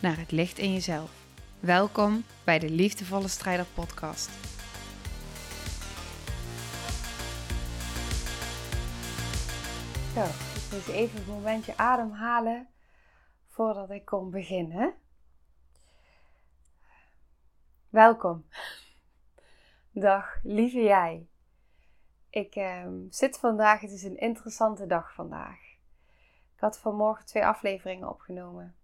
naar het licht in jezelf. Welkom bij de Liefdevolle Strijder Podcast. Zo, ik moet even een momentje ademhalen voordat ik kon beginnen. Welkom. Dag, lieve jij. Ik ehm, zit vandaag, het is een interessante dag vandaag. Ik had vanmorgen twee afleveringen opgenomen.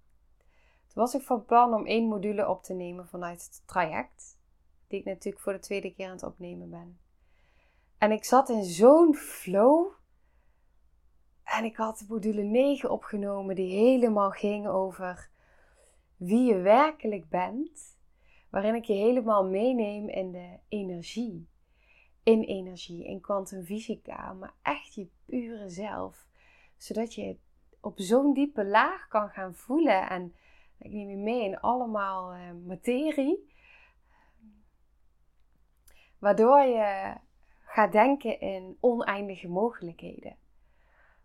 Was ik van plan om één module op te nemen vanuit het traject, die ik natuurlijk voor de tweede keer aan het opnemen ben. En ik zat in zo'n flow. En ik had module 9 opgenomen, die helemaal ging over wie je werkelijk bent. Waarin ik je helemaal meeneem in de energie. In energie, in kwantumfysica, maar echt je pure zelf. Zodat je op zo'n diepe laag kan gaan voelen. En ik neem je mee in allemaal uh, materie. Waardoor je gaat denken in oneindige mogelijkheden.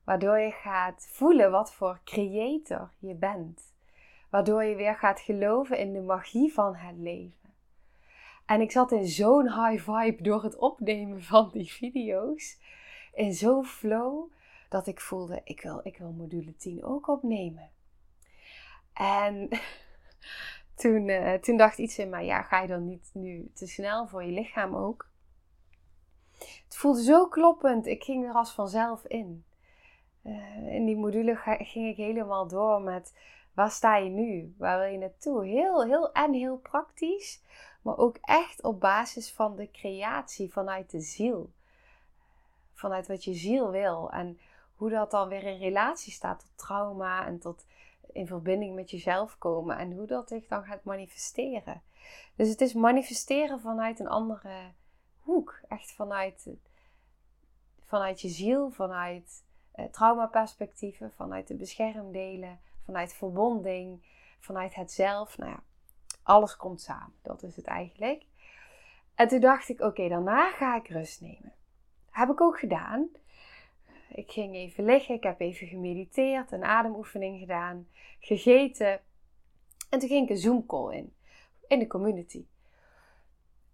Waardoor je gaat voelen wat voor creator je bent. Waardoor je weer gaat geloven in de magie van het leven. En ik zat in zo'n high vibe door het opnemen van die video's. In zo'n flow dat ik voelde, ik wil, ik wil module 10 ook opnemen. En toen, uh, toen dacht iets in mij, ja, ga je dan niet nu te snel voor je lichaam ook? Het voelde zo kloppend, ik ging er als vanzelf in. Uh, in die module ging ik helemaal door met waar sta je nu? Waar wil je naartoe? Heel, heel en heel praktisch, maar ook echt op basis van de creatie vanuit de ziel. Vanuit wat je ziel wil en hoe dat dan weer in relatie staat tot trauma en tot in verbinding met jezelf komen en hoe dat zich dan gaat manifesteren. Dus het is manifesteren vanuit een andere hoek, echt vanuit, vanuit je ziel, vanuit eh, traumaperspectieven, vanuit de beschermdelen, vanuit verbonding, vanuit het zelf. Nou ja, alles komt samen, dat is het eigenlijk. En toen dacht ik, oké, daarna ga ik rust nemen. Heb ik ook gedaan. Ik ging even liggen, ik heb even gemediteerd, een ademoefening gedaan, gegeten. En toen ging ik een Zoom call in, in de community.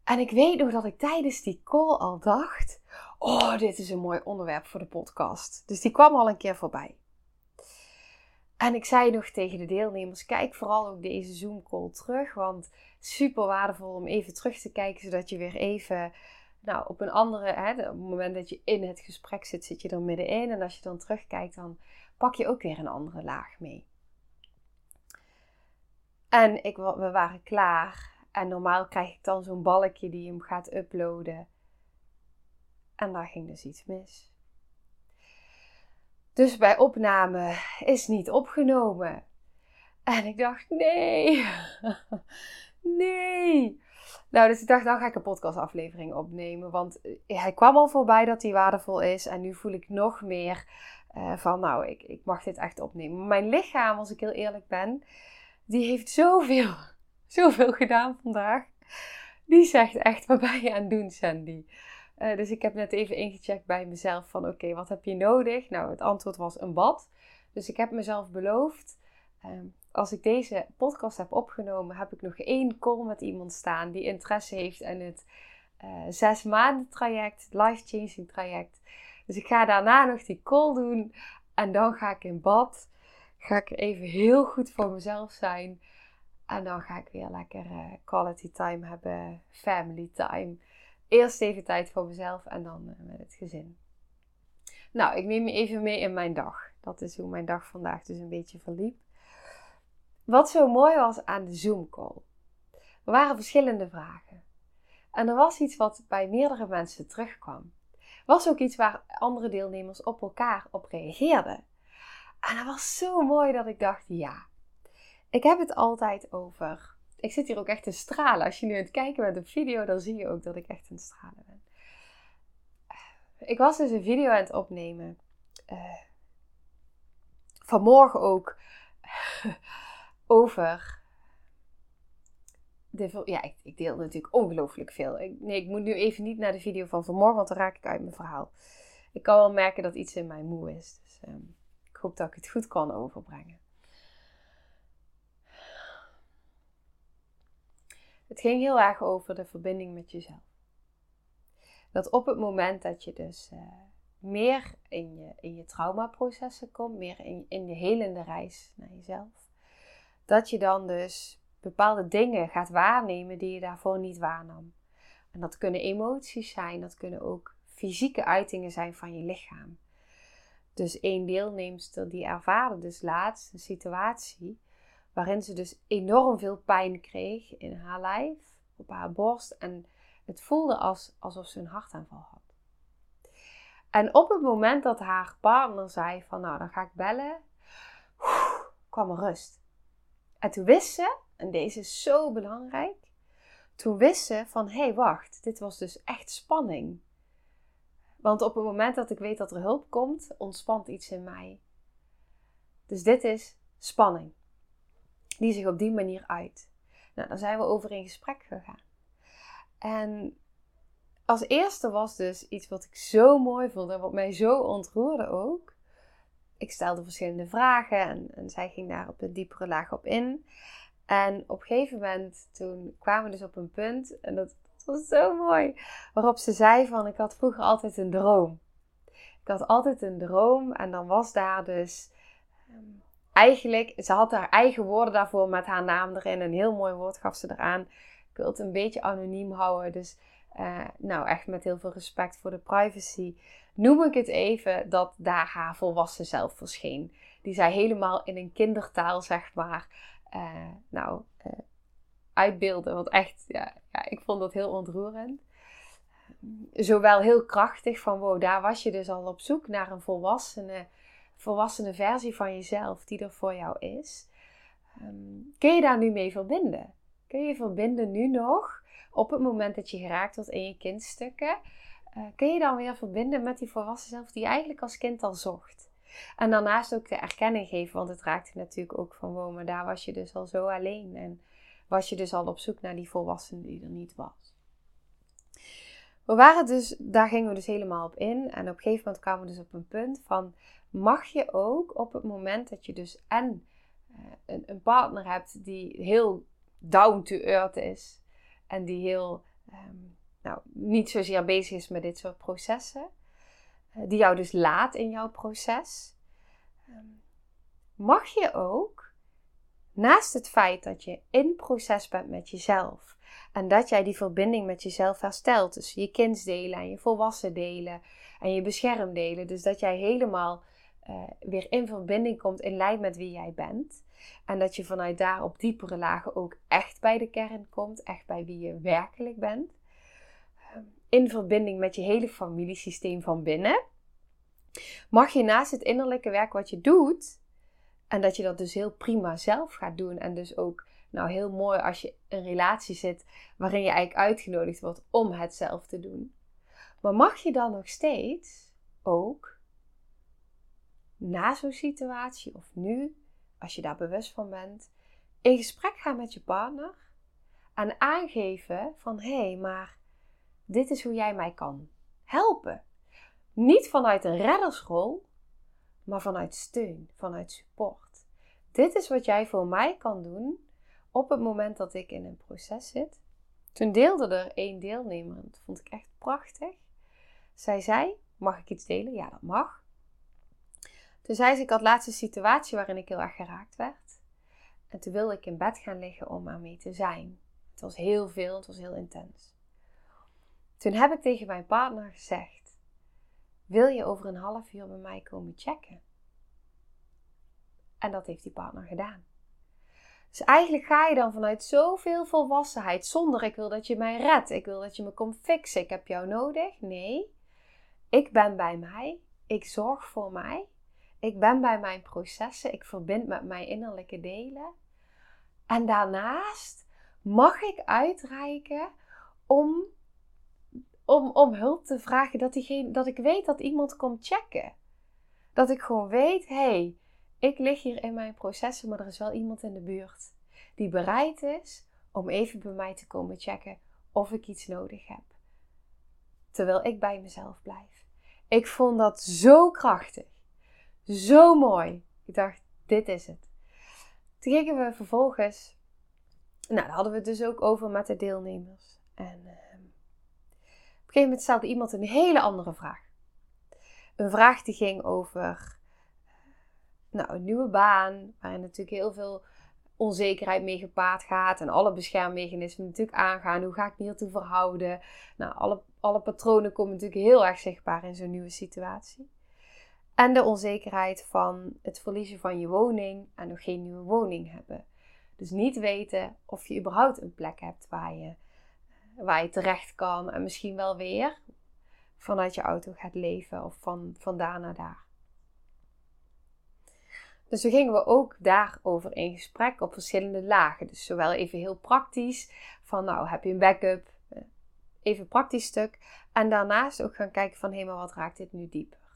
En ik weet nog dat ik tijdens die call al dacht: Oh, dit is een mooi onderwerp voor de podcast. Dus die kwam al een keer voorbij. En ik zei nog tegen de deelnemers: Kijk vooral ook deze Zoom call terug. Want super waardevol om even terug te kijken, zodat je weer even nou, op een andere, hè, op het moment dat je in het gesprek zit, zit je er middenin. En als je dan terugkijkt, dan pak je ook weer een andere laag mee. En ik, we waren klaar. En normaal krijg ik dan zo'n balkje die hem gaat uploaden. En daar ging dus iets mis. Dus bij opname is niet opgenomen. En ik dacht, nee, nee. Nou, dus ik dacht, dan ga ik een podcastaflevering opnemen. Want eh, hij kwam al voorbij dat hij waardevol is. En nu voel ik nog meer uh, van, nou, ik, ik mag dit echt opnemen. Mijn lichaam, als ik heel eerlijk ben, die heeft zoveel, zoveel gedaan vandaag. Die zegt echt, wat ben je aan het doen, Sandy? Uh, dus ik heb net even ingecheckt bij mezelf van, oké, wat heb je nodig? Nou, het antwoord was een bad. Dus ik heb mezelf beloofd, uh, als ik deze podcast heb opgenomen, heb ik nog één call met iemand staan die interesse heeft in het uh, zes maanden traject, life changing traject. Dus ik ga daarna nog die call doen en dan ga ik in bad. Ga ik even heel goed voor mezelf zijn. En dan ga ik weer lekker uh, quality time hebben, family time. Eerst even tijd voor mezelf en dan uh, met het gezin. Nou, ik neem je even mee in mijn dag. Dat is hoe mijn dag vandaag dus een beetje verliep. Wat zo mooi was aan de Zoom-call. Er waren verschillende vragen. En er was iets wat bij meerdere mensen terugkwam. Er was ook iets waar andere deelnemers op elkaar op reageerden. En dat was zo mooi dat ik dacht: ja, Ik heb het altijd over. Ik zit hier ook echt te stralen. Als je nu aan het kijken bent op video, dan zie je ook dat ik echt het stralen ben. Ik was dus een video aan het opnemen. Uh, vanmorgen ook. over. De, ja, ik, ik, deel natuurlijk ongelooflijk veel. Ik, nee, ik moet nu even niet naar de video van vanmorgen, want dan raak ik uit mijn verhaal. Ik kan wel merken dat iets in mij moe is. Dus ehm, ik hoop dat ik het goed kan overbrengen. Het ging heel erg over de verbinding met jezelf. Dat op het moment dat je dus uh, meer in je, in je traumaprocessen komt, meer in, in de helende reis naar jezelf, dat je dan dus bepaalde dingen gaat waarnemen die je daarvoor niet waarnam. En dat kunnen emoties zijn, dat kunnen ook fysieke uitingen zijn van je lichaam. Dus één deelnemster die ervaarde dus laatst een situatie waarin ze dus enorm veel pijn kreeg in haar lijf, op haar borst. En het voelde als, alsof ze een hartaanval had. En op het moment dat haar partner zei van nou dan ga ik bellen, kwam er rust. En toen wist ze, en deze is zo belangrijk, toen wist ze van hé hey, wacht, dit was dus echt spanning. Want op het moment dat ik weet dat er hulp komt, ontspant iets in mij. Dus dit is spanning die zich op die manier uit. Nou, dan zijn we over in gesprek gegaan. En als eerste was dus iets wat ik zo mooi vond en wat mij zo ontroerde ook. Ik stelde verschillende vragen en, en zij ging daar op een diepere laag op in. En op een gegeven moment, toen kwamen we dus op een punt, en dat, was zo mooi, waarop ze zei van, ik had vroeger altijd een droom. Ik had altijd een droom en dan was daar dus ehm, eigenlijk, ze had haar eigen woorden daarvoor met haar naam erin. Een heel mooi woord gaf ze eraan. Ik wil het een beetje anoniem houden. Dus uh, nou, echt met heel veel respect voor de privacy. Noem ik het even dat daar haar volwassen zelf verscheen. Die zij helemaal in een kindertaal, zeg maar, uh, nou, uh, uitbeelden. Want echt, ja, ja, ik vond dat heel ontroerend. Zowel heel krachtig van, wow, daar was je dus al op zoek naar een volwassene volwassene versie van jezelf die er voor jou is. Um, kun je daar nu mee verbinden? Kun je verbinden nu nog op het moment dat je geraakt wordt in je kindstukken? Uh, kun je dan weer verbinden met die volwassen zelf die je eigenlijk als kind al zocht? En daarnaast ook de erkenning geven, want het raakte natuurlijk ook van wow, maar daar was je dus al zo alleen en was je dus al op zoek naar die volwassene die er niet was. We waren dus, daar gingen we dus helemaal op in. En op een gegeven moment kwamen we dus op een punt van mag je ook op het moment dat je dus en uh, een, een, partner hebt die heel down to earth is en die heel um, nou, niet zozeer bezig is met dit soort processen, uh, die jou dus laat in jouw proces, um, mag je ook naast het feit dat je in proces bent met jezelf en dat jij die verbinding met jezelf herstelt, dus je kindsdelen en je volwassen delen en je beschermdelen, dus dat jij helemaal uh, weer in verbinding komt in lijn met wie jij bent. En dat je vanuit daar op diepere lagen ook echt bij de kern komt, echt bij wie je werkelijk bent. Ehm, in verbinding met je hele familiesysteem van binnen. Mag je naast het innerlijke werk wat je doet, en dat je dat dus heel prima zelf gaat doen. En dus ook nou heel mooi als je een relatie zit waarin je eigenlijk uitgenodigd wordt om het zelf te doen. Maar mag je dan nog steeds ook na zo'n situatie of nu, als je daar bewust van bent, in gesprek gaan met je partner en aangeven van hé, hey, maar dit is hoe jij mij kan helpen. Niet vanuit een reddersrol, maar vanuit steun, vanuit support. Dit is wat jij voor mij kan doen op het moment dat ik in een proces zit. Toen deelde er één deelnemer, dat vond ik echt prachtig. Zij zei: Mag ik iets delen? Ja, dat mag. Toen zei ze, ik had laatst een situatie waarin ik heel erg geraakt werd. En toen wilde ik in bed gaan liggen om aan mee te zijn. Het was heel veel, het was heel intens. Toen heb ik tegen mijn partner gezegd: Wil je over een half uur bij mij komen checken? En dat heeft die partner gedaan. Dus eigenlijk ga je dan vanuit zoveel volwassenheid, zonder ik wil dat je mij redt, ik wil dat je me komt fixen, ik heb jou nodig. Nee, ik ben bij mij, ik zorg voor mij ik ben bij mijn processen, ik verbind met mijn innerlijke delen. En daarnaast mag ik uitreiken om, om, om hulp te vragen. Dat, dat ik weet dat iemand komt checken. Dat ik gewoon weet, hé, hey, ik lig hier in mijn processen, maar er is wel iemand in de buurt die bereid is om even bij mij te komen checken of ik iets nodig heb. Terwijl ik bij mezelf blijf. Ik vond dat zo krachtig. Zo mooi. Ik dacht, dit is het. Toen gingen we vervolgens. Nou, daar hadden we het dus ook over met de deelnemers. En uh, op een gegeven moment stelde iemand een hele andere vraag. Een vraag die ging over nou, een nieuwe baan, waarin natuurlijk heel veel onzekerheid mee gepaard gaat en alle beschermmechanismen natuurlijk aangaan. Hoe ga ik me hiertoe verhouden? Nou, alle, alle patronen komen natuurlijk heel erg zichtbaar in zo'n nieuwe situatie. En de onzekerheid van het verliezen van je woning en nog geen nieuwe woning hebben. Dus niet weten of je überhaupt een plek hebt waar je, waar je terecht kan en misschien wel weer vanuit je auto gaat leven of van, van daar naar daar. Dus toen gingen we ook daarover in gesprek op verschillende lagen. Dus zowel even heel praktisch, van nou heb je een backup, even praktisch stuk. En daarnaast ook gaan kijken van hé, maar wat raakt dit nu dieper?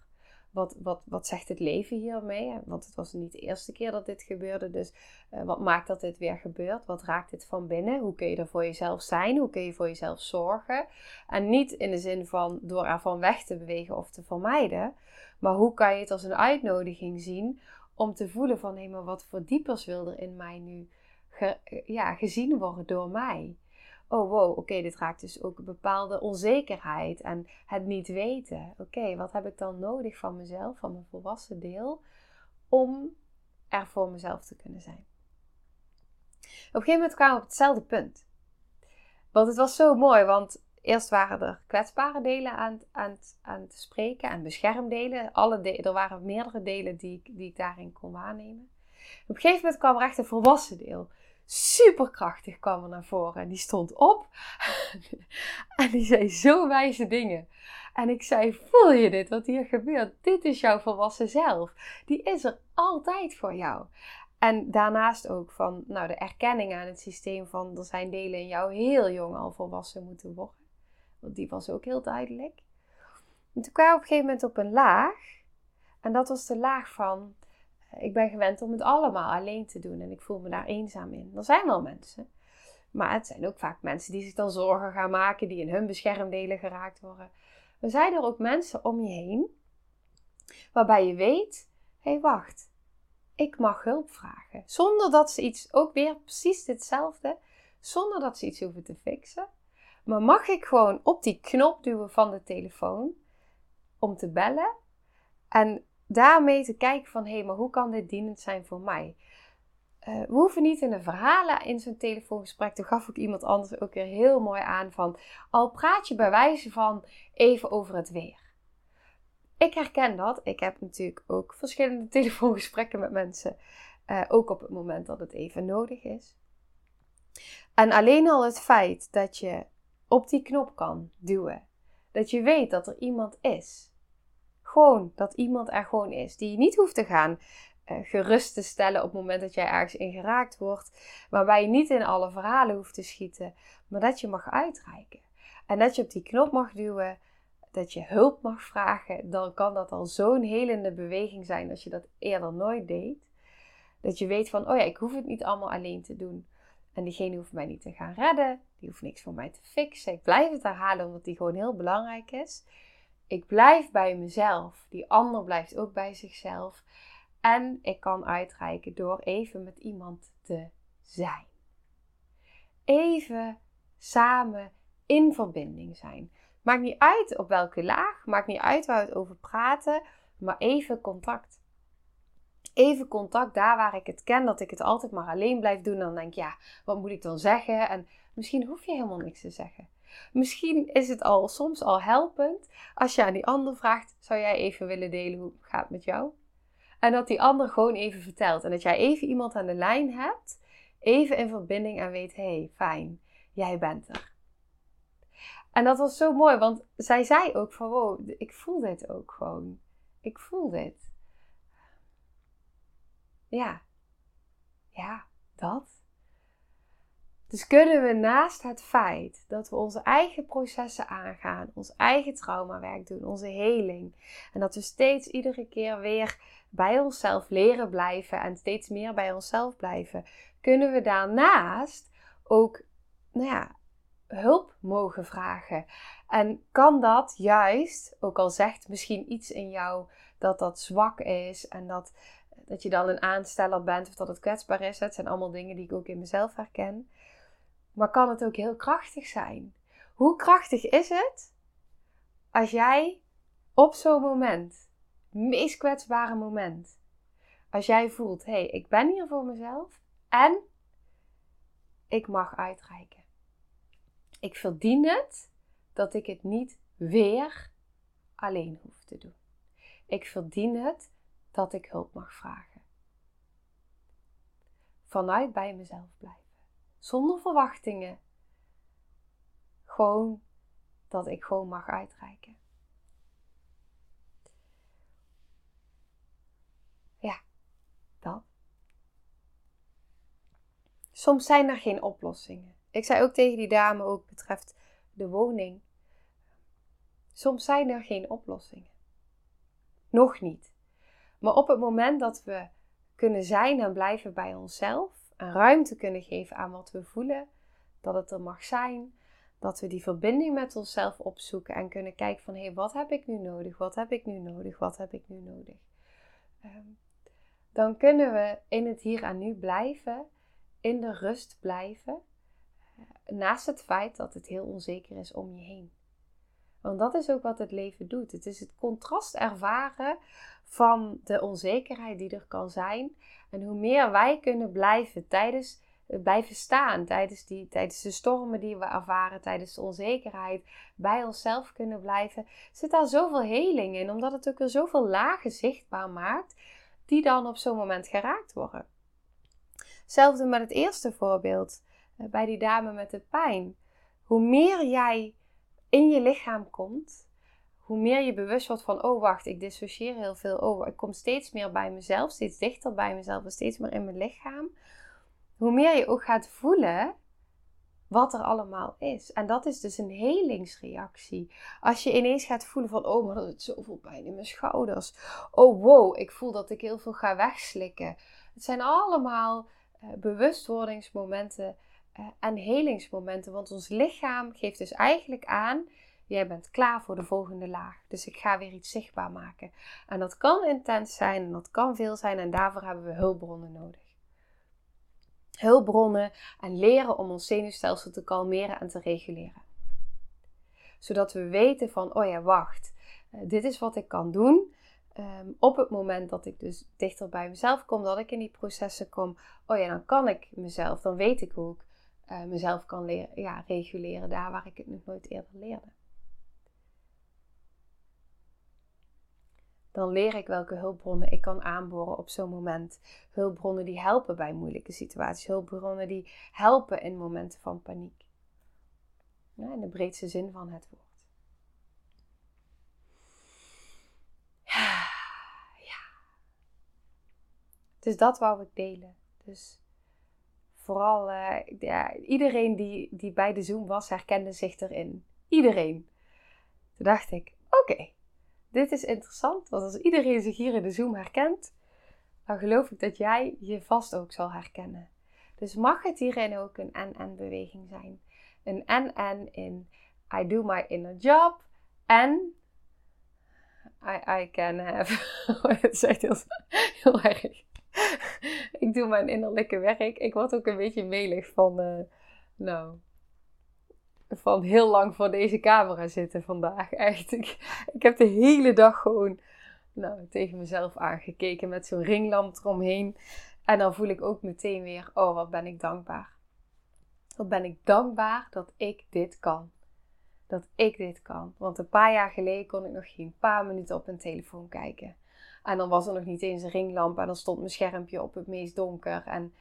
Wat, wat, wat zegt het leven hiermee? Want het was niet de eerste keer dat dit gebeurde. Dus uh, wat maakt dat dit weer gebeurt? Wat raakt dit van binnen? Hoe kun je er voor jezelf zijn? Hoe kun je voor jezelf zorgen? En niet in de zin van door ervan weg te bewegen of te vermijden. Maar hoe kan je het als een uitnodiging zien om te voelen van hé, maar wat voor diepers wil er in mij nu ja, gezien worden door mij? Oh wow, oké, dit raakt dus ook een bepaalde onzekerheid en het niet weten. Oké, wat heb ik dan nodig van mezelf, van mijn volwassen deel, om er voor mezelf te kunnen zijn? Op een gegeven moment kwamen we op hetzelfde punt. Want het was zo mooi, want Eerst waren er kwetsbare delen aan, aan, aan te spreken en beschermdelen. Alle er waren meerdere delen die, die ik daarin kon waarnemen. Op een gegeven moment kwam er echt een volwassen deel. Superkrachtig kwam er naar voren. En die stond op. en die zei zo wijze dingen. En ik zei: Voel je dit wat hier gebeurt? Dit is jouw volwassen zelf. Die is er altijd voor jou. En daarnaast ook van nou, de erkenning aan het systeem van er zijn delen in jou heel jong al volwassen moeten worden. Want die was ook heel duidelijk. En toen kwamen we op een gegeven moment op een laag. En dat was de laag van, ik ben gewend om het allemaal alleen te doen. En ik voel me daar eenzaam in. Er zijn wel mensen. Maar het zijn ook vaak mensen die zich dan zorgen gaan maken. Die in hun beschermdelen geraakt worden. Er zijn er ook mensen om je heen. Waarbij je weet, hé hey, wacht. Ik mag hulp vragen. Zonder dat ze iets, ook weer precies hetzelfde. Zonder dat ze iets hoeven te fixen. Maar mag ik gewoon op die knop duwen van de telefoon om te bellen en daarmee te kijken van hé, hey, maar hoe kan dit dienend zijn voor mij? Uh, we hoeven niet in de verhalen in zo'n telefoongesprek. Toen gaf ik iemand anders ook weer heel mooi aan van al praat je bij wijze van even over het weer. Ik herken dat. Ik heb natuurlijk ook verschillende telefoongesprekken met mensen. Uh, ook op het moment dat het even nodig is. En alleen al het feit dat je op die knop kan duwen. Dat je weet dat er iemand is. Gewoon dat iemand er gewoon is. Die je niet hoeft te gaan uh, gerust te stellen op het moment dat jij ergens in geraakt wordt. Waarbij je niet in alle verhalen hoeft te schieten. Maar dat je mag uitreiken. En dat je op die knop mag duwen. Dat je hulp mag vragen. Dan kan dat al zo'n helende beweging zijn als je dat eerder nooit deed. Dat je weet van, oh ja, ik hoef het niet allemaal alleen te doen. En diegene hoeft mij niet te gaan redden. Die hoeft niks voor mij te fixen. Ik blijf het herhalen omdat die gewoon heel belangrijk is. Ik blijf bij mezelf. Die ander blijft ook bij zichzelf. En ik kan uitreiken door even met iemand te zijn. Even samen in verbinding zijn. Maakt niet uit op welke laag, maakt niet uit waar we het over praten, maar even contact even contact daar waar ik het ken, dat ik het altijd maar alleen blijf doen. Dan denk ik, ja, wat moet ik dan zeggen? En misschien hoef je helemaal niks te zeggen. Misschien is het al soms al helpend als je aan die ander vraagt: zou jij even willen delen hoe het gaat met jou? En dat die ander gewoon even vertelt. En dat jij even iemand aan de lijn hebt, even in verbinding en weet: hé, hey, fijn, jij bent er. En dat was zo mooi, want zij zei ook van wow, ik voel dit ook gewoon. Ik voel dit ja, ja, dat. Dus kunnen we naast het feit dat we onze eigen processen aangaan, ons eigen traumawerk doen, onze heling, en dat we steeds iedere keer weer bij onszelf leren blijven en steeds meer bij onszelf blijven, kunnen we daarnaast ook nou ja, hulp mogen vragen. En kan dat juist, ook al zegt misschien iets in jou dat dat zwak is en dat, dat je dan een aansteller bent of dat het kwetsbaar is, het zijn allemaal dingen die ik ook in mezelf herken. Maar kan het ook heel krachtig zijn? Hoe krachtig is het als jij op zo'n moment, meest kwetsbare moment, als jij voelt: hé, hey, ik ben hier voor mezelf en ik mag uitreiken. Ik verdien het dat ik het niet weer alleen hoef te doen. Ik verdien het dat ik hulp mag vragen. Vanuit bij mezelf blijven. Zonder verwachtingen. Gewoon dat ik gewoon mag uitreiken. Ja, dat. Soms zijn er geen oplossingen. Ik zei ook tegen die dame ook betreft de woning. Soms zijn er geen oplossingen. Nog niet. Maar op het moment dat we kunnen zijn en blijven bij onszelf ruimte kunnen geven aan wat we voelen, dat het er mag zijn, dat we die verbinding met onszelf opzoeken en kunnen kijken van hé, hey, wat heb ik nu nodig? Wat heb ik nu nodig? Wat heb ik nu nodig? Ehm, dan kunnen we in het hier en nu blijven, in de rust blijven, eh, naast het feit dat het heel onzeker is om je heen. Want dat is ook wat het leven doet. Het is het contrast ervaren van de onzekerheid die er kan zijn. En hoe meer wij kunnen blijven tijdens eh, blijven staan tijdens, die, tijdens de stormen die we ervaren, tijdens de onzekerheid, bij onszelf kunnen blijven, zit daar zoveel heling in, omdat het ook weer zoveel lagen zichtbaar maakt, die dan op zo'n moment geraakt worden. Hetzelfde met het eerste voorbeeld, eh, bij die dame met de pijn. Hoe meer jij in je lichaam komt, hoe meer je bewust wordt van, oh wacht, ik dissocieer heel veel. Oh, ik kom steeds meer bij mezelf, steeds dichter bij mezelf en steeds meer in mijn lichaam. Hoe meer je ook gaat voelen wat er allemaal is. En dat is dus een helingsreactie. Als je ineens gaat voelen van, oh, maar dat is zoveel pijn in mijn schouders. Oh, wow, ik voel dat ik heel veel ga wegslikken. Het zijn allemaal uh, bewustwordingsmomenten en helingsmomenten. Want ons lichaam geeft dus eigenlijk aan, jij bent klaar voor de volgende laag. Dus ik ga weer iets zichtbaar maken. En dat kan intens zijn en dat kan veel zijn en daarvoor hebben we hulpbronnen nodig. Hulpbronnen en leren om ons zenuwstelsel te kalmeren en te reguleren. Zodat we weten van, oh ja, wacht, uh, dit is wat ik kan doen. Um, op het moment dat ik dus dichter bij mezelf kom, dat ik in die processen kom, oh ja, dan kan ik mezelf, dan weet ik hoe ik uh, mezelf kan leren, ja, reguleren daar waar ik het nog nooit eerder leerde. Dan leer ik welke hulpbronnen ik kan aanboren op zo'n moment. Hulpbronnen die helpen bij moeilijke situaties. Hulpbronnen die helpen in momenten van paniek. In de breedste zin van het woord. Ja. Dus dat wou ik delen. Dus vooral uh, ja, iedereen die, die bij de Zoom was, herkende zich erin. Iedereen. Toen dacht ik, oké, dit is interessant. Want als iedereen zich hier in de Zoom herkent, dan geloof ik dat jij je vast ook zal herkennen. Dus mag het hierin ook een en-en beweging zijn. Een en-en in I do my inner job en I, I can have. het is heel erg. ik doe mijn innerlijke werk. Ik word ook een beetje melig van, uh, nou, van heel lang voor deze camera zitten vandaag. Echt, ik, heb de hele dag gewoon nou, tegen mezelf aangekeken met zo'n ringlamp eromheen. En dan voel ik ook meteen weer, oh wat ben ik dankbaar. Wat ben ik dankbaar dat ik dit kan. Dat ik dit kan. Want een paar jaar geleden kon ik nog geen paar minuten op een telefoon kijken. En dan was er nog niet eens een ringlamp en dan stond mijn schermpje op het meest donker. En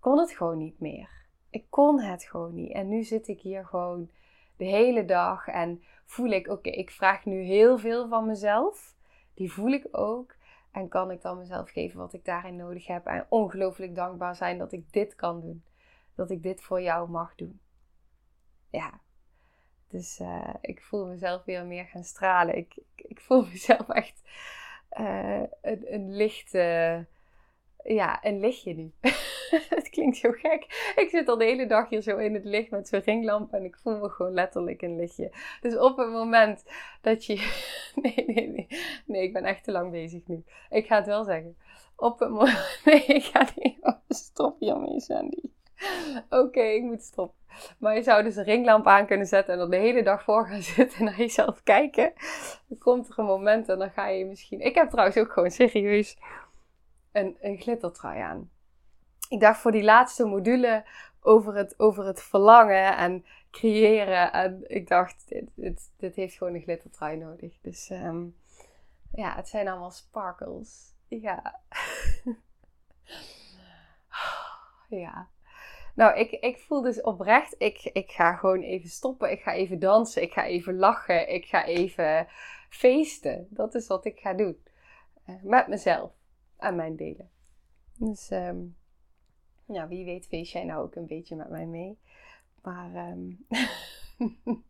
kon het gewoon niet meer. Ik kon het gewoon niet. En nu zit ik hier gewoon de hele dag en voel ik, oké, ik vraag nu heel veel van mezelf. Die voel ik ook. En kan ik dan mezelf geven wat ik daarin nodig heb. En ongelooflijk dankbaar zijn dat ik dit kan doen. dat ik dit voor jou mag doen. Ja, dus uh, ik voel mezelf weer meer gaan stralen. Ik, ik, ik voel mezelf echt uh, een, een licht, uh, ja, een lichtje nu. het klinkt zo gek. Ik zit al de hele dag hier zo in het licht met zo'n ringlamp en ik voel me gewoon letterlijk een lichtje. Dus op het moment dat je. nee, nee, nee. Nee, ik ben echt te lang bezig nu. Ik ga het wel zeggen. Op het moment. Nee, ik ga niet. Oh, stop hiermee, Sandy. Oké, ik moet stoppen. Maar je zou dus een ringlamp aan kunnen zetten en er de hele dag voor gaan zitten en naar jezelf kijken. Dan komt er een moment en dan ga je misschien. Ik heb trouwens ook gewoon serieus een, een glittertrui aan. Ik dacht voor die laatste module over het, over het verlangen en creëren. En ik dacht, dit, heeft gewoon een glittertrui nodig. Dus um, ja, het zijn allemaal sparkles. Ja. ja. Nou, ik, ik voel dus oprecht, ik, ik ga gewoon even stoppen. Ik ga even dansen. Ik ga even lachen. Ik ga even feesten. Dat is wat ik ga doen. Uh, met mezelf en mijn delen. Dus um, wie weet feest jij nou ook een beetje met mij mee. Maar um,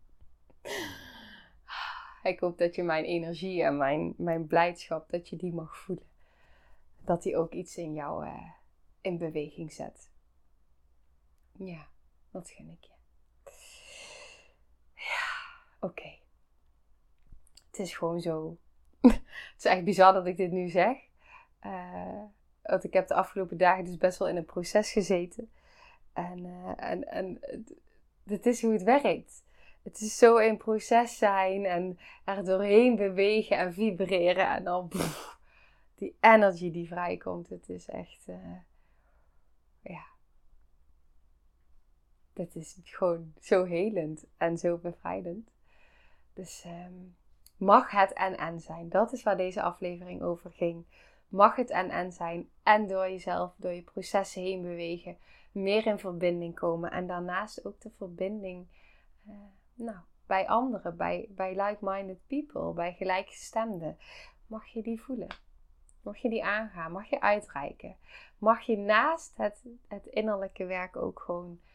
ik hoop dat je mijn energie en mijn, mijn blijdschap, dat je die mag voelen. Dat die ook iets in jou uh, in beweging zet. Ja, dat gun ik je. Ja, oké. Het is gewoon zo. het is echt bizar dat ik dit nu zeg. Uh, want ik heb de afgelopen dagen dus best wel in een proces gezeten. En, uh, en, en dit is hoe het werkt. Het is zo in proces zijn en er doorheen bewegen en vibreren. En dan die energy die vrijkomt. Het is echt, uh, ja, dit is gewoon zo helend en zo bevrijdend. Dus um, mag het en en zijn. Dat is waar deze aflevering over ging. Mag het en en zijn. En door jezelf, door je processen heen bewegen. Meer in verbinding komen. En daarnaast ook de verbinding uh, nou, bij anderen. Bij, bij like-minded people. Bij gelijkgestemden. Mag je die voelen. Mag je die aangaan. Mag je uitreiken. Mag je naast het, het innerlijke werk ook gewoon eh,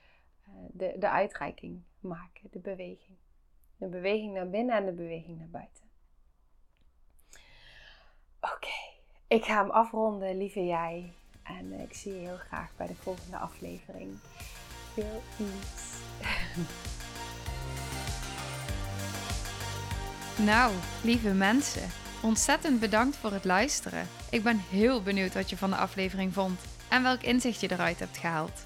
de, de uitreiking maken, de beweging. De beweging naar binnen en de beweging naar buiten. Oké, ik ga hem afronden, lieve jij. En ik zie je heel graag bij de volgende aflevering. Veel iets. Nou, lieve mensen, ontzettend bedankt voor het luisteren. Ik ben heel benieuwd wat je van de aflevering vond en welk inzicht je eruit hebt gehaald.